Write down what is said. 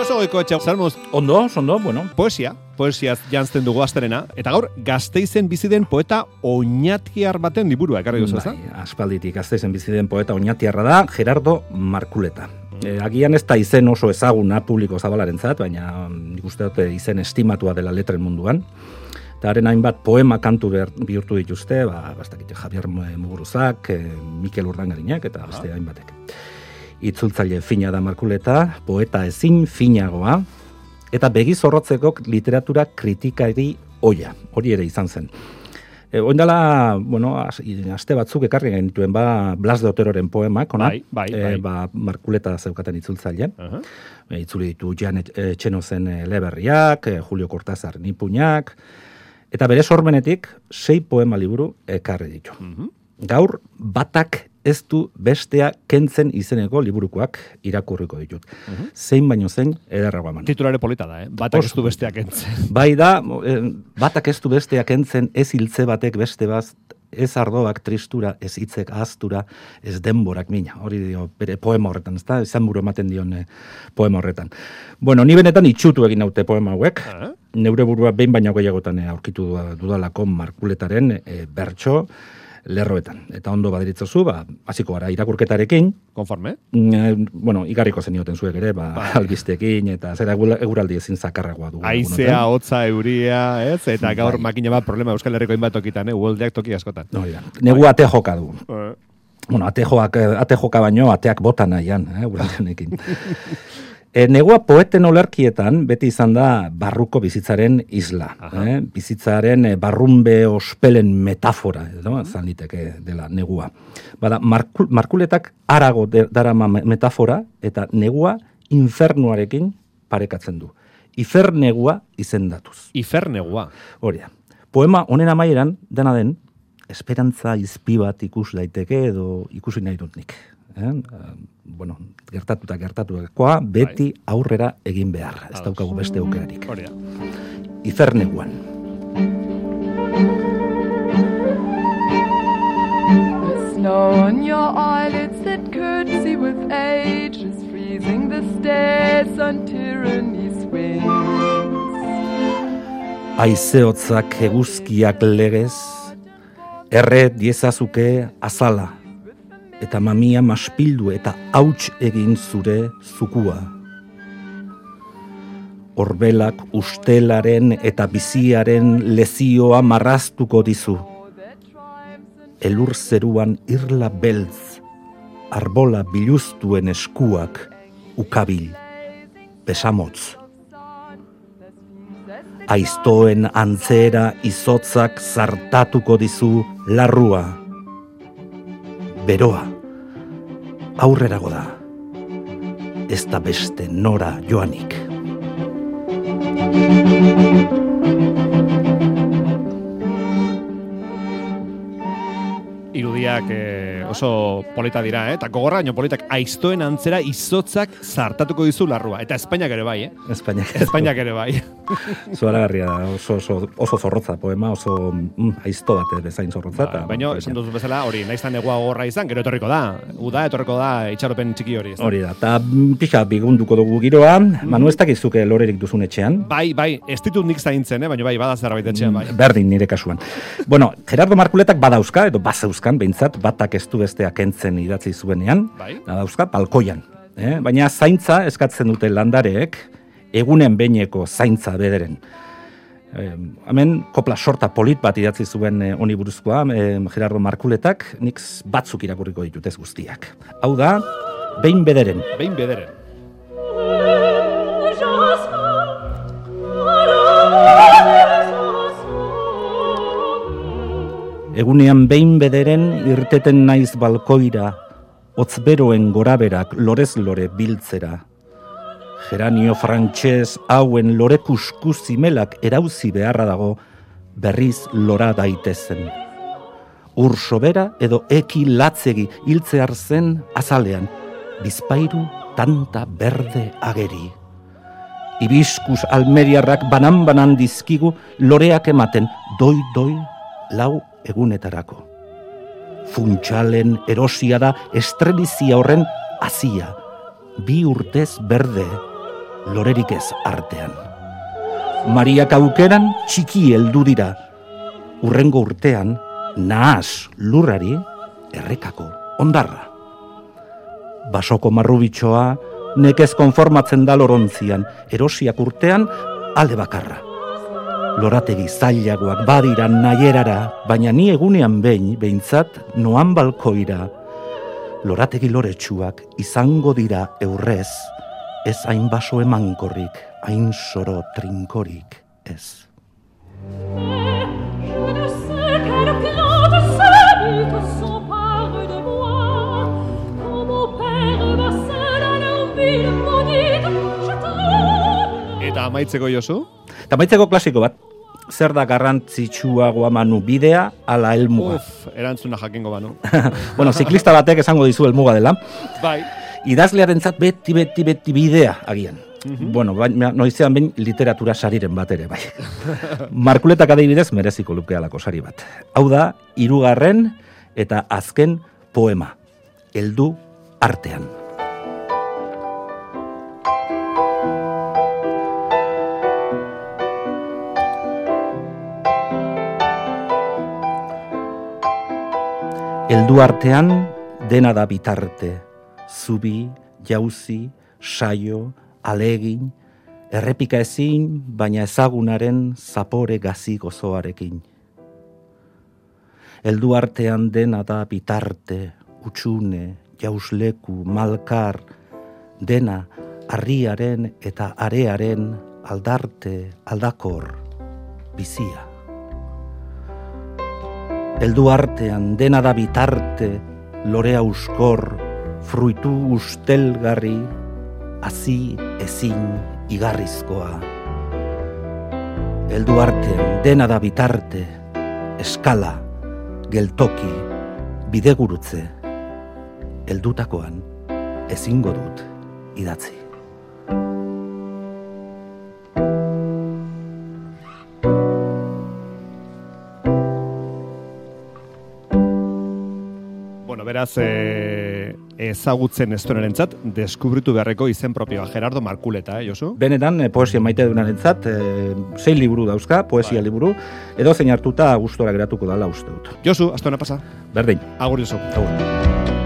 Joso goiko etxe, salmoz, Ondo, ondo, bueno. poesia, poesia jantzten dugu asterena, eta gaur gazteizen bizi den poeta oinatiar baten liburua, ekarri duzu, ezta? Bai, aspalditik aztezen bizi den poeta oinatiarra da, Gerardo Markuleta. E, agian ez da izen oso ezaguna publiko zabalarentzat, baina mm, nik uste dute izen estimatua dela letren munduan. Eta haren hainbat poema kantu behar, bihurtu dituzte, ba, bastakite Javier Muguruzak, e, Mikel Urdangarinak eta beste hainbatek. Itzultzaile fina da Markuleta, poeta ezin finagoa, eta begi zorrotzeko literatura kritikari oia, hori ere izan zen. E, Oindala, bueno, as- aste batzuk ekarri genituen ba Blas de Oteroren poemak, ona? Bai, bai, E, bai. ba, Markuleta zeukaten itzultzaile. Aha. E, itzuli ditu Jan E- Etxenozen e, Leberriak, e, Julio Cortázar Nipuñak, eta bere sormenetik sei poema liburu ekarri ditu. Mhm. Gaur batak ez du bestea kentzen izeneko liburukoak irakurriko ditut. Zein baino zein ederragoa eman. Titulare polita da, eh? Batak ez du besteak entzen. Bai da, eh, batak ez du besteak entzen, ez hiltze batek beste bat, ez ardoak tristura, ez hitzek ahaztura, ez denborak mina. Hori dio, bere poema horretan, ez da, izan buru ematen dion eh, poema horretan. Bueno, ni benetan itxutu egin naute poema hauek, Ah. neure burua behin baino gehiagotan eh, aurkitu duda- dudalako markuletaren eh, bertso lerroetan. Eta ondo badiritzozu, ba, hasiko gara irakurketarekin, Konforme? Eh, bueno, igarriko zenioten zuek ere, ba, Bai. albistekin, eta zera eguraldi ezin zakarragoa dugu. Aizea, hotza, euria, ez? Eta gaur Bai. makina bat problema Euskal Herriko inbat tokitan, eh? Uoldeak toki askotan. Da. Negu ate joka du. Eh, Bueno, ate, eh, joka baino ateak bota nahian, eh. E, negua poeten olerkietan beti izan da barruko bizitzaren isla. Aha. Eh? Bizitzaren eh, barrunbe ospelen metafora, edo, zan liteke dela negua. Bada, markul, markuletak arago darama me- metafora eta negua infernuarekin parekatzen du. Ifer negua izendatuz. Ifernegua. Hori da. Poema honen amaieran, dena den, esperantza izpi bat ikus daiteke edo ikusi nahi dut nik. Eh? Bueno, gertatuta gertatuakoa beti aurrera egin behar. Ez daukagu beste aukerarik. Hori da. Iferneguan. The snow on your eyelids that curtsy with age is freezing the stairs on tyranny swings. Aizeotzak eguzkiak legez, erre diezazuke azala, eta mamia maspildu eta hauts egin zure zukua. Orbelak ustelaren eta biziaren lezioa marraztuko dizu. Elur zeruan irla beltz, arbola biluztuen eskuak, ukabil, besamotz. Aiztoen antzera izotzak zartatuko dizu larrua. Beroa, aurrerago da. Ez da beste nora joanik. Irudiak eh, oso polita dira, eh? Eta gogorra baino politak aiztoen antzera izotzak zartatuko dizu larrua. Eta Espainiak ere bai, eh? Espainiak. Espainiak ere bai. Zuaragarria da, oso, oso, oso zorrotza poema, oso mm, aizto bat bezain zorrotza. Ba, baina, esan duzu bezala, hori, nahiz da negua gogorra izan, gero etorriko da. Uda, etorriko da, itxaropen txiki hori. Ez? Hori da, eta mm, pixa bigunduko dugu giroa, manu ez dakizuke lorerik duzun etxean, Bai, bai, ez ditut nik zaintzen, eh? baina bai, bada zerbait etxean, bai. Berdin nire kasuan. Bueno, Gerardo Markuletak badauzka, edo bazeuzkan, behintzat, batak ez du besteak entzen idatzi zuenean, Bai. badauzka, balkoian. Eh? Baina zaintza eskatzen dute landareek, egunen behineko zaintza bederen. Eh, hemen kopla sorta polit bat idatzi zuen eh, honi buruzkoa, eh, Gerardo Markuletak, nik batzuk irakurriko ditut ez guztiak. Hau da, behin bederen. Behin bederen. Egunean behin bederen irteten naiz balkoira, hotzberoen goraberak lorez lore biltzera. Geranio frantxez hauen lore kusku zimelak erauzi beharra dago berriz lora daitezen. Ur sobera edo eki latzegi hiltzear zen azalean, bizpairu tanta berde ageri. Ibiskus almeriarrak banan-banan dizkigu loreak ematen doi-doi lau egunetarako. Funtsalen erosia da estrelizia horren azia, bi urtez berde, lorerik ez artean. Mariak aukeran txiki heldu dira, urrengo urtean, nahas lurrari, errekako ondarra. Basoko marrubitxoa, nekez konformatzen da lorontzian, erosiak urtean, alde bakarra. Lorategi zailagoak badiran nahierara, baina ni egunean behin, behintzat, noan balkoira. Lorategi loretsuak izango dira eurrez, ez hain baso emankorrik, hain soro trinkorik, ez. Eta amaitzeko Josu? Eta maitzeko klasiko bat, zer da garrantzitsuagoa manu bidea ala helmuga. Uf, erantzuna jakingo banu. bueno, ziklista batek esango dizu helmuga dela. bai. Idazlearentzat beti, beti, beti bidea agian. Bueno, baina noizean behin literatura sariren bat ere, bai. Markuletak adibidez mereziko luke alako sari bat. Hau da, hirugarren eta azken poema. Heldu artean. Heldu artean dena da bitarte, zubi, jauzi, saio, alegin, errepika ezin, baina ezagunaren zapore gazi gozoarekin. Heldu artean dena da bitarte, utxune, jausleku, malkar, dena harriaren eta arearen aldarte, aldakor, bizia. Heldu artean dena da bitarte, lorea uskor, fruitu ustelgarri, hazi ezin igarrizkoa. Heldu artean dena da bitarte, eskala, geltoki, bidegurutze. Heldutakoan ezingo dut idatzi. Bueno, beraz, e, ezagutzen ez duenarentzat, deskubritu beharreko izen propioa, Gerardo Markuleta, eh, Josu? Benetan, eh, poesia maite dunarentzat, eh, sei liburu dauzka, poesia Bai. liburu, edo zein hartuta gustora geratuko dala uste dut. Josu, astuena pasa. Berdin. Agur, Josu. Agur.